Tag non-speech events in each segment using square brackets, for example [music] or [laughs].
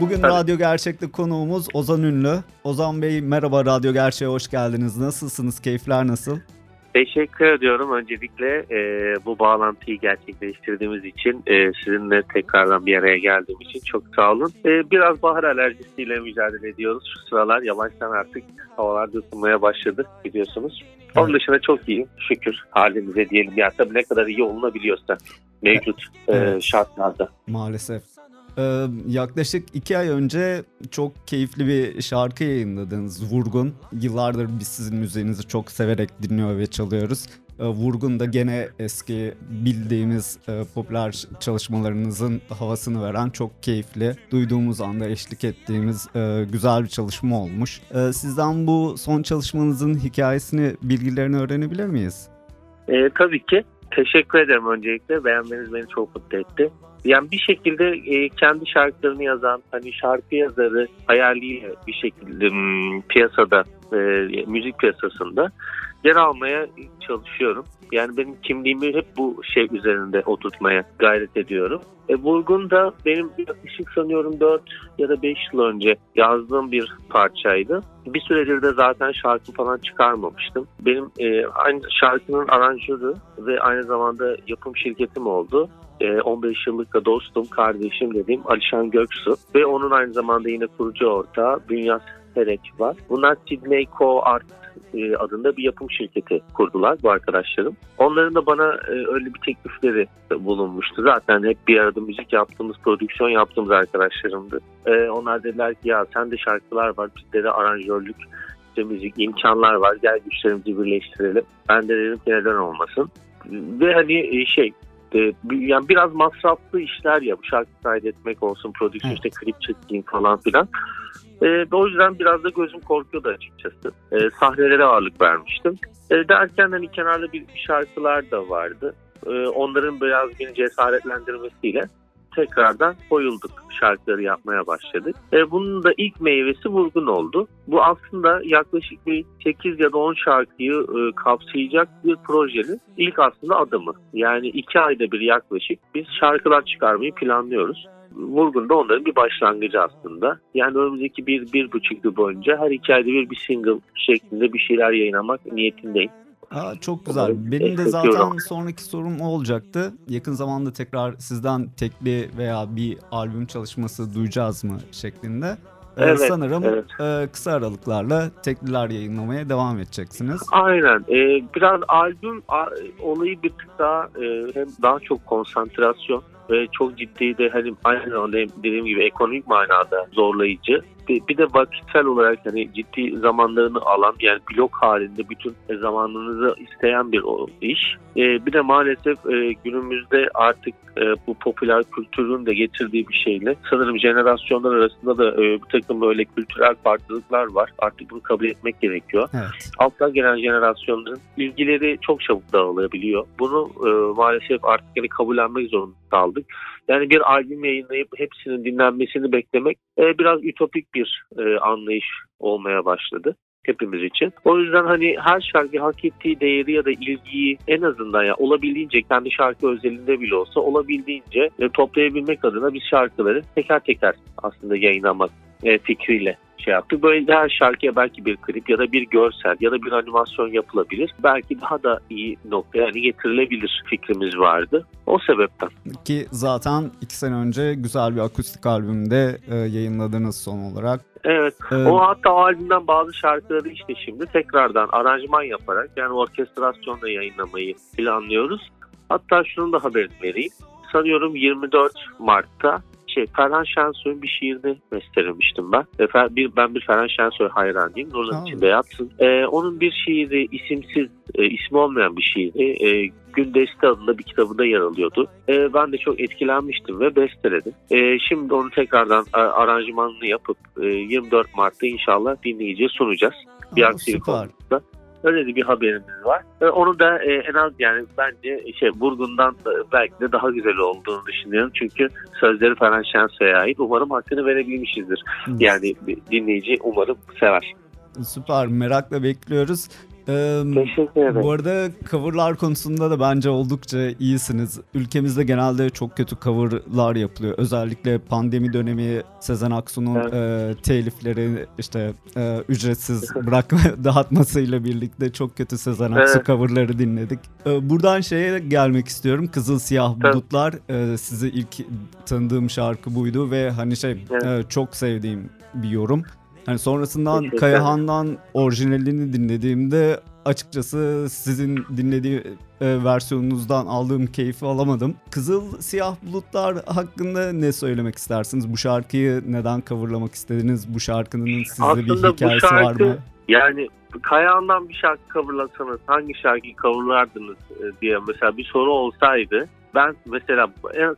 Bugün Tabii. Radyo Gerçek'te konuğumuz Ozan Ünlü. Ozan Bey merhaba Radyo Gerçek'e hoş geldiniz. Nasılsınız? Keyifler nasıl? Teşekkür ediyorum öncelikle e, bu bağlantıyı gerçekleştirdiğimiz için e, sizinle tekrardan bir araya geldiğim için çok sağ olun. E, biraz bahar alerjisiyle mücadele ediyoruz şu sıralar yavaştan artık havalar ısınmaya başladı biliyorsunuz. Onun dışında çok iyiyim şükür halimize diyelim ya tabii ne kadar iyi olunabiliyorsa mevcut e, Evet. şartlarda. Maalesef. Ee, yaklaşık iki ay önce çok keyifli bir şarkı yayınladınız. Vurgun. Yıllardır biz sizin müziğinizi çok severek dinliyor ve çalıyoruz. Ee, Vurgun da gene eski bildiğimiz e, popüler çalışmalarınızın havasını veren çok keyifli, duyduğumuz anda eşlik ettiğimiz e, güzel bir çalışma olmuş. Ee, sizden bu son çalışmanızın hikayesini, bilgilerini öğrenebilir miyiz? E, tabii ki. Teşekkür ederim öncelikle. Beğenmeniz beni çok mutlu etti. Yani bir şekilde e, kendi şarkılarını yazan, hani şarkı yazarı hayaliyle bir şekilde hmm, piyasada, e, müzik piyasasında yer almaya çalışıyorum. Yani benim kimliğimi hep bu şey üzerinde oturtmaya gayret ediyorum. E, Vurgun da benim yaklaşık sanıyorum 4 ya da 5 yıl önce yazdığım bir parçaydı. Bir süredir de zaten şarkı falan çıkarmamıştım. Benim e, aynı şarkının aranjörü ve aynı zamanda yapım şirketim oldu. E, 15 yıllık da dostum, kardeşim dediğim Alişan Göksu ve onun aynı zamanda yine kurucu ortağı Dünya Serek var. Bunlar Sydney Co Art e, adında bir yapım şirketi kurdular bu arkadaşlarım. Onların da bana e, öyle bir teklifleri bulunmuştu. Zaten hep bir arada müzik yaptığımız, prodüksiyon yaptığımız arkadaşlarımdı. E, onlar dediler ki ya sende şarkılar var, bizde de aranjörlük, işte müzik imkanlar var. Gel güçlerimizi birleştirelim. Ben de dedim ki neden olmasın. Ve hani şey yani biraz masraflı işler ya bu şarkı kaydetmek olsun, prodüksiyon Evet. işte klip çekeyim falan filan. E, o yüzden biraz da gözüm korkuyordu açıkçası. E, sahnelere ağırlık vermiştim. E, derken hani kenarda bir şarkılar da vardı. E, onların biraz beni cesaretlendirmesiyle tekrardan koyulduk şarkıları yapmaya başladık. E, bunun da ilk meyvesi vurgun oldu. Bu aslında yaklaşık bir 8 ya da 10 şarkıyı e, kapsayacak bir projenin ilk aslında adımı. Yani 2 ayda bir yaklaşık biz şarkılar çıkarmayı planlıyoruz. Vurgun da onların bir başlangıcı aslında. Yani önümüzdeki bir, bir buçuk yıl boyunca her iki ayda bir bir single şeklinde bir şeyler yayınlamak niyetindeyim. Aa, çok güzel. Umarım Benim de zaten sonraki sorum o olacaktı. Yakın zamanda tekrar sizden tekli veya bir albüm çalışması duyacağız mı şeklinde. Ee, Evet, sanırım evet. e, kısa aralıklarla tekliler yayınlamaya devam edeceksiniz. Aynen. Ee, biraz albüm a- olayı bir tık daha e, hem daha çok konsantrasyon ve çok ciddi de hani aynı zamanda dediğim gibi ekonomik manada zorlayıcı. Bir, de vakitsel olarak hani ciddi zamanlarını alan yani blok halinde bütün zamanınızı isteyen bir iş. Ee, bir de maalesef e, günümüzde artık e, bu popüler kültürün de getirdiği bir şeyle sanırım jenerasyonlar arasında da e, bir takım böyle kültürel farklılıklar var. Artık bunu kabul etmek gerekiyor Evet. alttan gelen jenerasyonların ilgileri çok çabuk dağılabiliyor. Bunu e, maalesef artık yani kabullenmek zorunda kaldık. Yani bir albüm yayınlayıp hepsinin dinlenmesini beklemek e, biraz ütopik bir e, anlayış olmaya başladı hepimiz için. O yüzden hani her şarkı hak ettiği değeri ya da ilgiyi en azından ya olabildiğince kendi şarkı özelinde bile olsa olabildiğince e, toplayabilmek adına biz şarkıları teker teker aslında yayınlamak e, fikriyle şey yaptık. Böyle her şarkıya belki bir klip ya da bir görsel ya da bir animasyon yapılabilir. Belki daha da iyi noktaya yani getirilebilir fikrimiz vardı. O sebepten. Ki zaten iki sene önce güzel bir akustik albümde e, yayınladınız son olarak. Evet. Ee, O hatta o albümden bazı şarkıları işte şimdi tekrardan aranjman yaparak yani orkestrasyonla yayınlamayı planlıyoruz. Hatta şunun da haberini vereyim. Sanıyorum 24 Mart'ta şey Ferhan Şensoy'un bir şiirini bestelemiştim ben. E, bir, ben bir Ferhan Şensoy hayranıyım. Nurların içinde yatsın. E, onun bir şiiri isimsiz, e, ismi olmayan bir şiiri. E, Güldeste adında bir kitabında yer alıyordu. E, ben de çok etkilenmiştim ve besteledim. E, şimdi onu tekrardan aranjmanını yapıp e, 24 Mart'ta inşallah dinleyiciye sunacağız. Bir aksilik olmazsa. Öyle de bir haberimiz var. Onu da e, en az yani bence şey Burgun'dan belki de daha güzel olduğunu düşünüyorum. Çünkü sözleri Ferhan Şensoy'a ait. Umarım hakkını verebilmişizdir. Yani dinleyici umarım sever. Süper merakla bekliyoruz. Ee, Teşekkür ederim. Bu arada coverlar konusunda da bence oldukça iyisiniz. Ülkemizde genelde çok kötü coverlar yapılıyor. Özellikle pandemi dönemi Sezen Aksu'nun evet. e, telifleri işte e, ücretsiz bırakma [laughs] dağıtmasıyla birlikte çok kötü Sezen Aksu evet. coverları dinledik. E, buradan şeye gelmek istiyorum. Kızıl Siyah evet. Bulutlar e, sizi ilk tanıdığım şarkı buydu ve hani şey evet. e, çok sevdiğim bir yorum. Hani sonrasından Kayahan'dan orijinalini dinlediğimde açıkçası sizin dinlediği e, versiyonunuzdan aldığım keyfi alamadım. Kızıl Siyah Bulutlar hakkında ne söylemek istersiniz? Bu şarkıyı neden coverlamak istediniz? Bu şarkının sizde Aslında bir hikayesi şarkı, var mı? Yani Kayahan'dan bir şarkı coverlasanız hangi şarkıyı coverlardınız e, diye mesela bir soru olsaydı ben mesela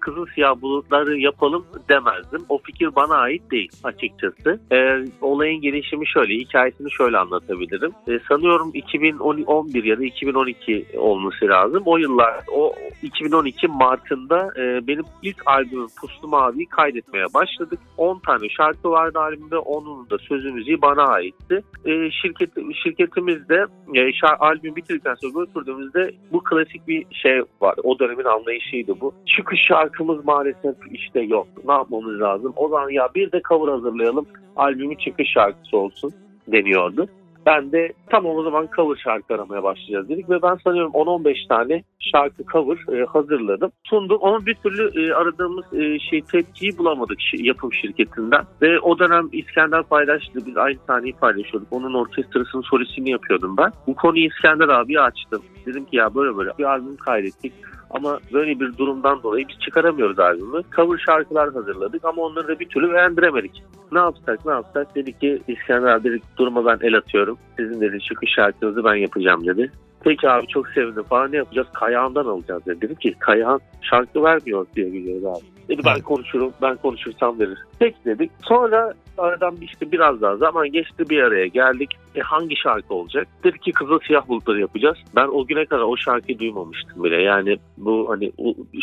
kızıl siyah bulutları yapalım demezdim. O fikir bana ait değil açıkçası. E, olayın gelişimi şöyle, hikayesini şöyle anlatabilirim. E, sanıyorum 2011 ya da 2012 olması lazım. O yıllar, o 2012 Mart'ında e, benim ilk albümüm Puslu Mavi'yi kaydetmeye başladık. 10 tane şarkı vardı albümde. Onun da sözü müziği bana aitti. E, şirket, şirketimizde e, şar, albüm bitirdikten sonra götürdüğümüzde bu klasik bir şey var. O dönemin anlayışı şeydi bu. Çıkış şarkımız maalesef işte yok. Ne yapmamız lazım? O zaman ya bir de cover hazırlayalım. Albümün çıkış şarkısı olsun deniyordu. Ben de tamam o zaman cover şarkı aramaya başlayacağız dedik ve ben sanıyorum 10-15 tane şarkı cover e, hazırladım. Sundum ama bir türlü e, aradığımız e, şey tepkiyi bulamadık yapım şirketinden. Ve o dönem İskender paylaştı. Biz aynı sahneyi paylaşıyorduk. Onun orkestrasının solistini yapıyordum ben. Bu konuyu İskender abi açtım. Dedim ki ya böyle böyle bir albüm kaydettik ama böyle bir durumdan dolayı biz çıkaramıyoruz albümü. Cover şarkılar hazırladık ama onları da bir türlü beğendiremedik. Ne yapsak ne yapsak dedik ki İskender abi dedik duruma ben el atıyorum. Sizin dedi çıkış şarkınızı ben yapacağım dedi. Peki abi çok sevindim falan ne yapacağız? Kayağından alacağız dedi. Dedim ki Kayağın şarkı vermiyor diye biliyoruz abi. Dedi ben konuşurum, ben konuşursam verir. Peki dedik. Sonra aradan işte biraz daha zaman geçti bir araya geldik. E hangi şarkı olacak? Dedi ki Kızıl Siyah Bulutları yapacağız. Ben o güne kadar o şarkıyı duymamıştım bile. Yani bu hani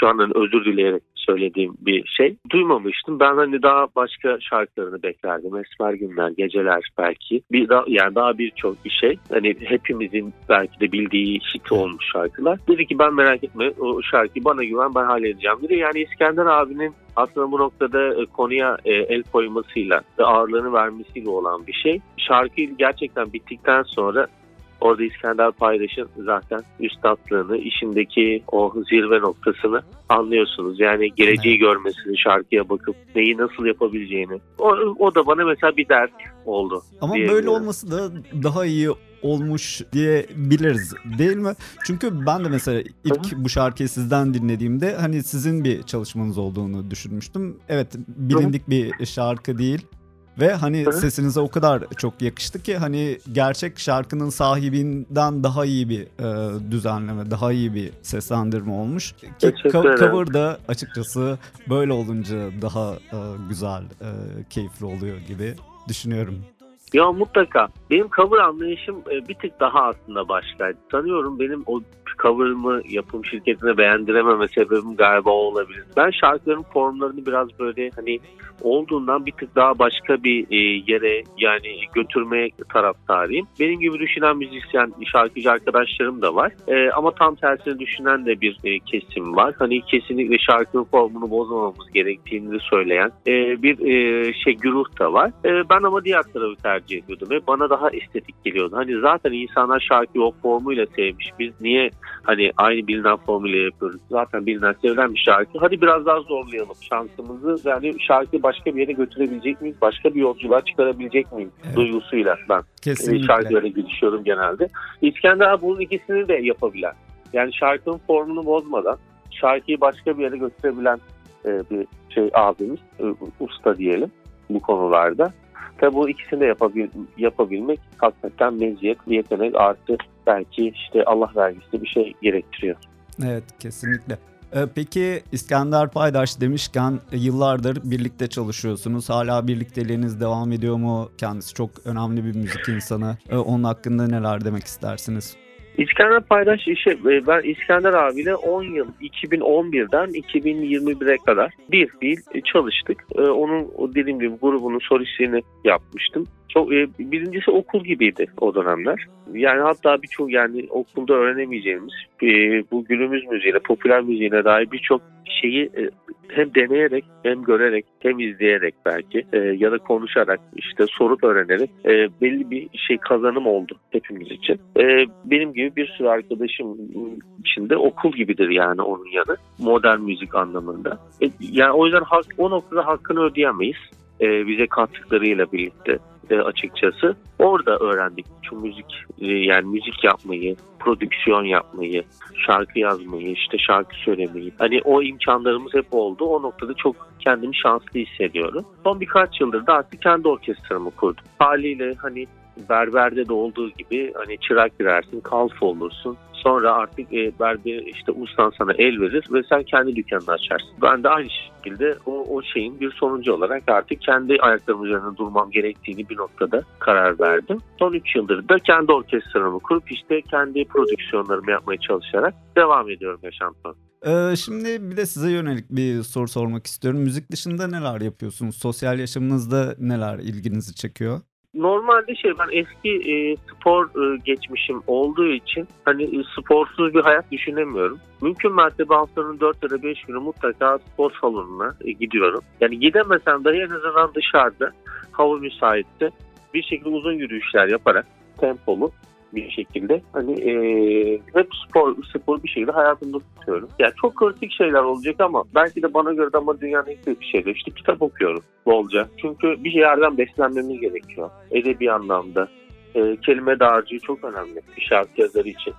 şu an hani özür dileyerek söylediğim bir şey. Duymamıştım. Ben hani daha başka şarkılarını beklerdim. Esmer Günler, Geceler belki. Bir daha, yani daha birçok bir şey. Hani hepimizin belki de bildiği hit olmuş şarkılar. Dedi ki ben merak etme o şarkıyı bana güven ben halledeceğim dedi. Yani İskender abinin aslında bu noktada e, konuya e, el koymasıyla ve ağırlığını vermesiyle olan bir şey. Şarkı gerçekten bittikten sonra Orada İskender Paydaş'ın zaten üstadlığını, işindeki o zirve noktasını anlıyorsunuz. Yani geleceği görmesini, şarkıya bakıp neyi nasıl yapabileceğini. O, o da bana mesela bir dert oldu. Ama böyle olması da daha iyi olmuş diyebiliriz değil mi? Çünkü ben de mesela ilk bu şarkıyı sizden dinlediğimde hani sizin bir çalışmanız olduğunu düşünmüştüm. Evet bilindik bir şarkı değil ve hani Hı? sesinize o kadar çok yakıştı ki hani gerçek şarkının sahibinden daha iyi bir e, düzenleme, daha iyi bir seslendirme olmuş. Ki co- cover da açıkçası böyle olunca daha e, güzel, e, keyifli oluyor gibi düşünüyorum. Ya mutlaka. Benim cover anlayışım e, bir tık daha aslında başkaydı. Sanıyorum benim o cover'ımı yapım şirketine beğendirememe sebebim galiba o olabilir. Ben şarkıların formlarını biraz böyle hani olduğundan bir tık daha başka bir e, yere yani götürmeye taraftarıyım. Benim gibi düşünen müzisyen, şarkıcı arkadaşlarım da var. E, ama tam tersini düşünen de bir kesim var. Hani kesinlikle şarkının formunu bozmamamız gerektiğini söyleyen bir şey güruh da var. Ben ama diğer tarafı tercih ediyordum ve bana daha estetik geliyordu. Hani zaten insanlar şarkıyı o formuyla sevmiş. Biz niye hani aynı bilinen formuyla yapıyoruz? Zaten bilinen sevilen bir şarkı. Hadi biraz daha zorlayalım şansımızı. Yani şarkı başka bir yere götürebilecek miyiz? Başka bir yolculuğa çıkarabilecek miyim? Evet. Duygusuyla ben Kesinlikle. şarkılara girişiyorum genelde. İskender bunun ikisini de yapabilen. Yani şarkının formunu bozmadan şarkıyı başka bir yere götürebilen e, bir şey abimiz, e, usta diyelim bu konularda. Tabi bu ikisini de yapabil, yapabilmek hakikaten meziyet, yetenek artı belki işte Allah vergisi bir şey gerektiriyor. Evet kesinlikle. Ee, peki İskender Paydaş demişken e, yıllardır birlikte çalışıyorsunuz. Hala birlikteliğiniz devam ediyor mu? Kendisi çok önemli bir müzik insanı. Ee, onun hakkında neler demek istersiniz? İskender Paydaş işe ben İskender abiyle 10 yıl 2011'den 2021'e kadar bir fiil çalıştık. E, onun dediğim gibi grubunun solistliğini yapmıştım. Çok e, birincisi okul gibiydi o dönemler. Yani hatta birçok yani okulda öğrenemeyeceğimiz bu günümüz müziğine, popüler müziğine dair birçok şeyi hem deneyerek hem görerek hem izleyerek belki ya da konuşarak işte sorup öğrenerek belli bir şey kazanım oldu hepimiz için. Benim gibi gibi bir sürü arkadaşım içinde okul gibidir yani onun yanı modern müzik anlamında. E, yani o yüzden hak, o noktada hakkını ödeyemeyiz e, bize kattıklarıyla birlikte e, açıkçası. Orada öğrendik şu müzik e, yani müzik yapmayı, prodüksiyon yapmayı, şarkı yazmayı, işte şarkı söylemeyi. Hani o imkanlarımız hep oldu. O noktada çok kendimi şanslı hissediyorum. Son birkaç yıldır da artık kendi orkestramı kurdum. Haliyle hani berberde de olduğu gibi hani çırak girersin, kalf olursun. Sonra artık e, berber işte ustan sana el verir ve sen kendi dükkanını açarsın. Ben de aynı şekilde o, o şeyin bir sonucu olarak artık kendi ayaklarım üzerinde durmam gerektiğini bir noktada karar verdim. Son 3 yıldır da kendi orkestramı kurup işte kendi prodüksiyonlarımı yapmaya çalışarak devam ediyorum yaşantıma. Ee, şimdi bir de size yönelik bir soru sormak istiyorum. Müzik dışında neler yapıyorsunuz? Sosyal yaşamınızda neler ilginizi çekiyor? Normalde şey ben eski e, spor e, geçmişim olduğu için hani e, sporsuz bir hayat düşünemiyorum. Mümkün mertebe haftanın 4 ya da 5 günü mutlaka spor salonuna e, gidiyorum. Yani gidemesem dahi en azından dışarıda hava müsaitte bir şekilde uzun yürüyüşler yaparak tempolu bir şekilde hani e, hep spor spor bir şekilde hayatımda tutuyorum. Yani çok kritik şeyler olacak ama belki de bana göre de ama dünyanın en kritik şeyleri işte kitap okuyorum bolca. Çünkü bir yerden beslenmemiz gerekiyor. Edebi anlamda. E, kelime dağarcığı çok önemli bir şarkı yazarı için.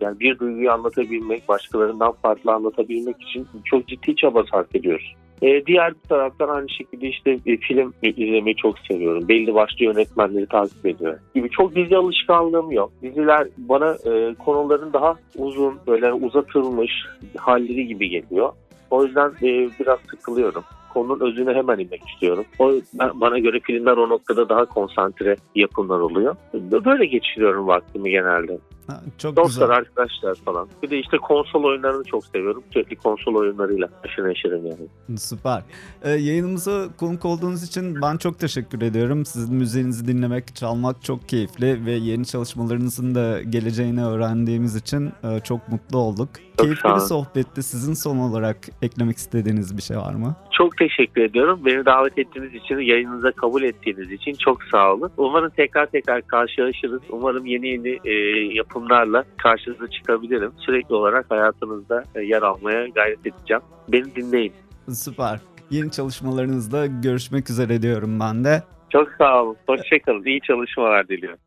Yani bir duyguyu anlatabilmek, başkalarından farklı anlatabilmek için çok ciddi çaba sarf ediyoruz. E, diğer bir taraftan aynı şekilde işte e, film izlemeyi çok seviyorum. Belli başlı yönetmenleri takip ediyorum. Gibi çok dizi alışkanlığım yok. Diziler bana e, konuların daha uzun, böyle uzatılmış halleri gibi geliyor. O yüzden e, biraz sıkılıyorum konunun özüne hemen inmek istiyorum. O bana göre filmler o noktada daha konsantre yapımlar oluyor. Böyle geçiriyorum vaktimi genelde. Ha, çok Dostlar, güzel. arkadaşlar falan. Bir de işte konsol oyunlarını çok seviyorum. Sürekli konsol oyunlarıyla aşırı neşirim yani. Süper. Ee, yayınımıza konuk olduğunuz için ben çok teşekkür ediyorum. Sizin müziğinizi dinlemek, çalmak çok keyifli ve yeni çalışmalarınızın da geleceğini öğrendiğimiz için e, çok mutlu olduk. Çok Keyifli bir sohbetti. Sizin son olarak eklemek istediğiniz bir şey var mı? Çok teşekkür ediyorum. Beni davet ettiğiniz için, yayınınıza kabul ettiğiniz için çok sağ olun. Umarım tekrar tekrar karşılaşırız. Umarım yeni yeni e, yapımlarla karşınıza çıkabilirim. Sürekli olarak hayatınızda e, yer almaya gayret edeceğim. Beni dinleyin. Süper. Yeni çalışmalarınızda görüşmek üzere diyorum ben de. Çok sağ olun. Hoşçakalın. İyi çalışmalar diliyorum.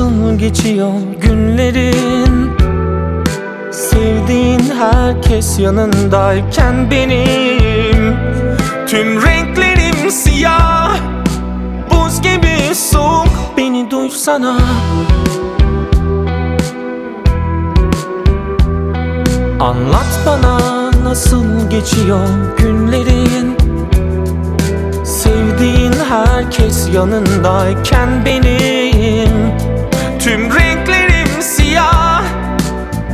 Nasıl geçiyor günlerin? Sevdiğin herkes yanındayken benim. Tüm renklerim siyah. Buz gibi soğuk. Beni duysana. Anlat bana nasıl geçiyor günlerin. Sevdiğin herkes yanındayken benim Tüm renklerim siyah.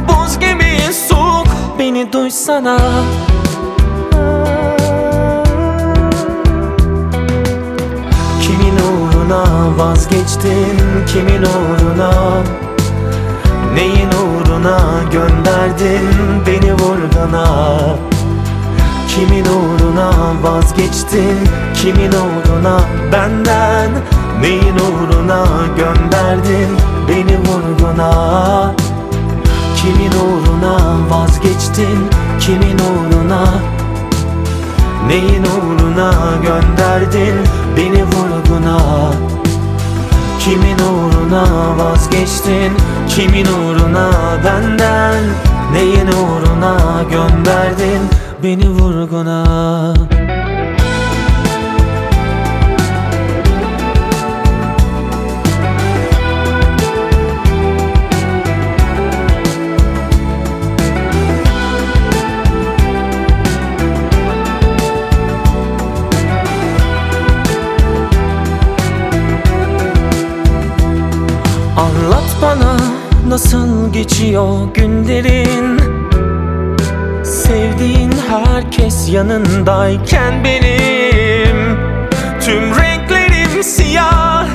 Buz gibi soğuk. Beni duysana. Kimin uğruna vazgeçtin? Kimin uğruna? Neyin uğruna gönderdin? Beni vurgana Kimin uğruna vazgeçtin? Kimin uğruna? Benden Neyin uğruna gönderdin beni vurguna. Kimin uğruna vazgeçtin kimin uğruna? Neyin uğruna gönderdin beni vurguna? Kimin uğruna vazgeçtin kimin uğruna benden? Neyin uğruna gönderdin beni vurguna geçiyor günlerin. Sevdiğin herkes yanındayken benim. Tüm renklerim siyah.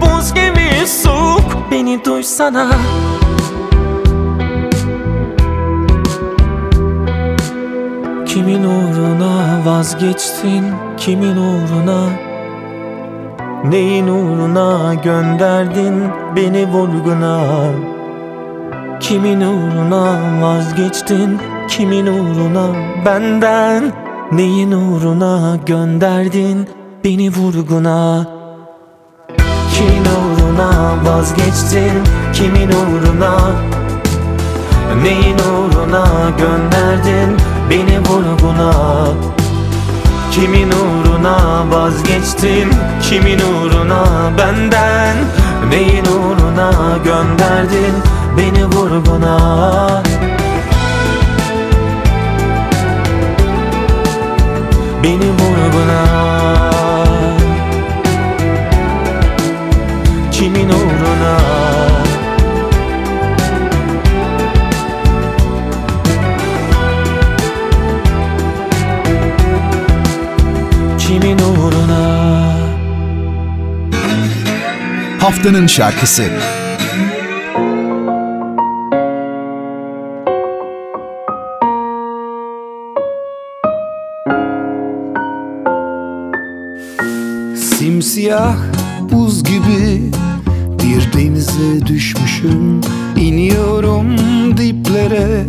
Buz gibi soğuk. Beni duysana. Kimin uğruna vazgeçtin? Kimin uğruna? Neyin uğruna gönderdin beni vurguna Kimin uğruna vazgeçtin? Kimin uğruna? Benden Neyin uğruna gönderdin beni vurguna? Kimin uğruna vazgeçtin? Kimin uğruna? Neyin uğruna gönderdin beni vurguna? Kimin uğruna vazgeçtin? Kimin uğruna? Benden Neyin uğruna gönderdin Beni vurguna Beni vurguna Kimin uğruna Haftanın şarkısı. Simsiyah buz gibi bir denize düşmüşüm. İniyorum diplere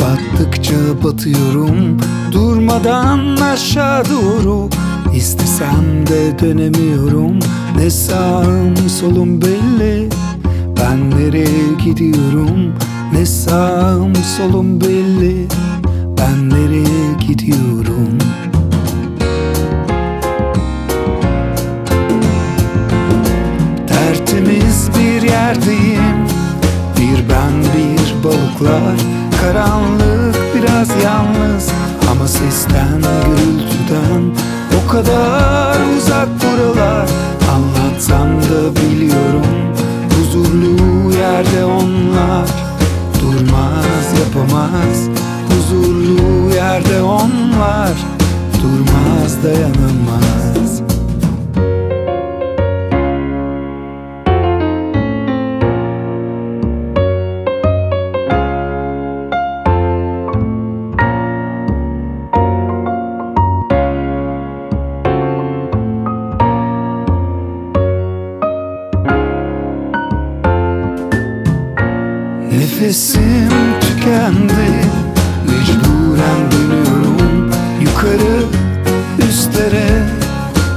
Battıkça batıyorum. Durmadan aşağı doğru İstesem de dönemiyorum Ne sağım solum belli. Ben nereye gidiyorum? Ne sağım solum belli. Ben nereye gidiyorum? Tertemiz bir yerdeyim. Bir ben bir balıklar. Karanlık biraz yalnız. Ama sesten gürültüden O kadar uzak buralar. Anlatsam da biliyorum Huzurlu yerde onlar. Durmaz yapamaz Huzurlu yerde onlar. Durmaz dayanamaz Nefesim tükendi. Mecburen dönüyorum Yukarı üstlere.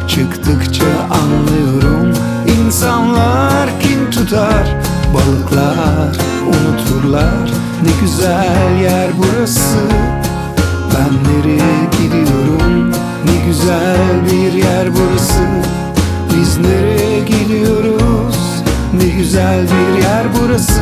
Çıktıkça anlıyorum İnsanlar kin tutar? Balıklar unuturlar. Ne güzel yer burası. Ben nereye gidiyorum? Ne güzel bir yer burası. Biz nereye gidiyoruz? Ne güzel bir yer burası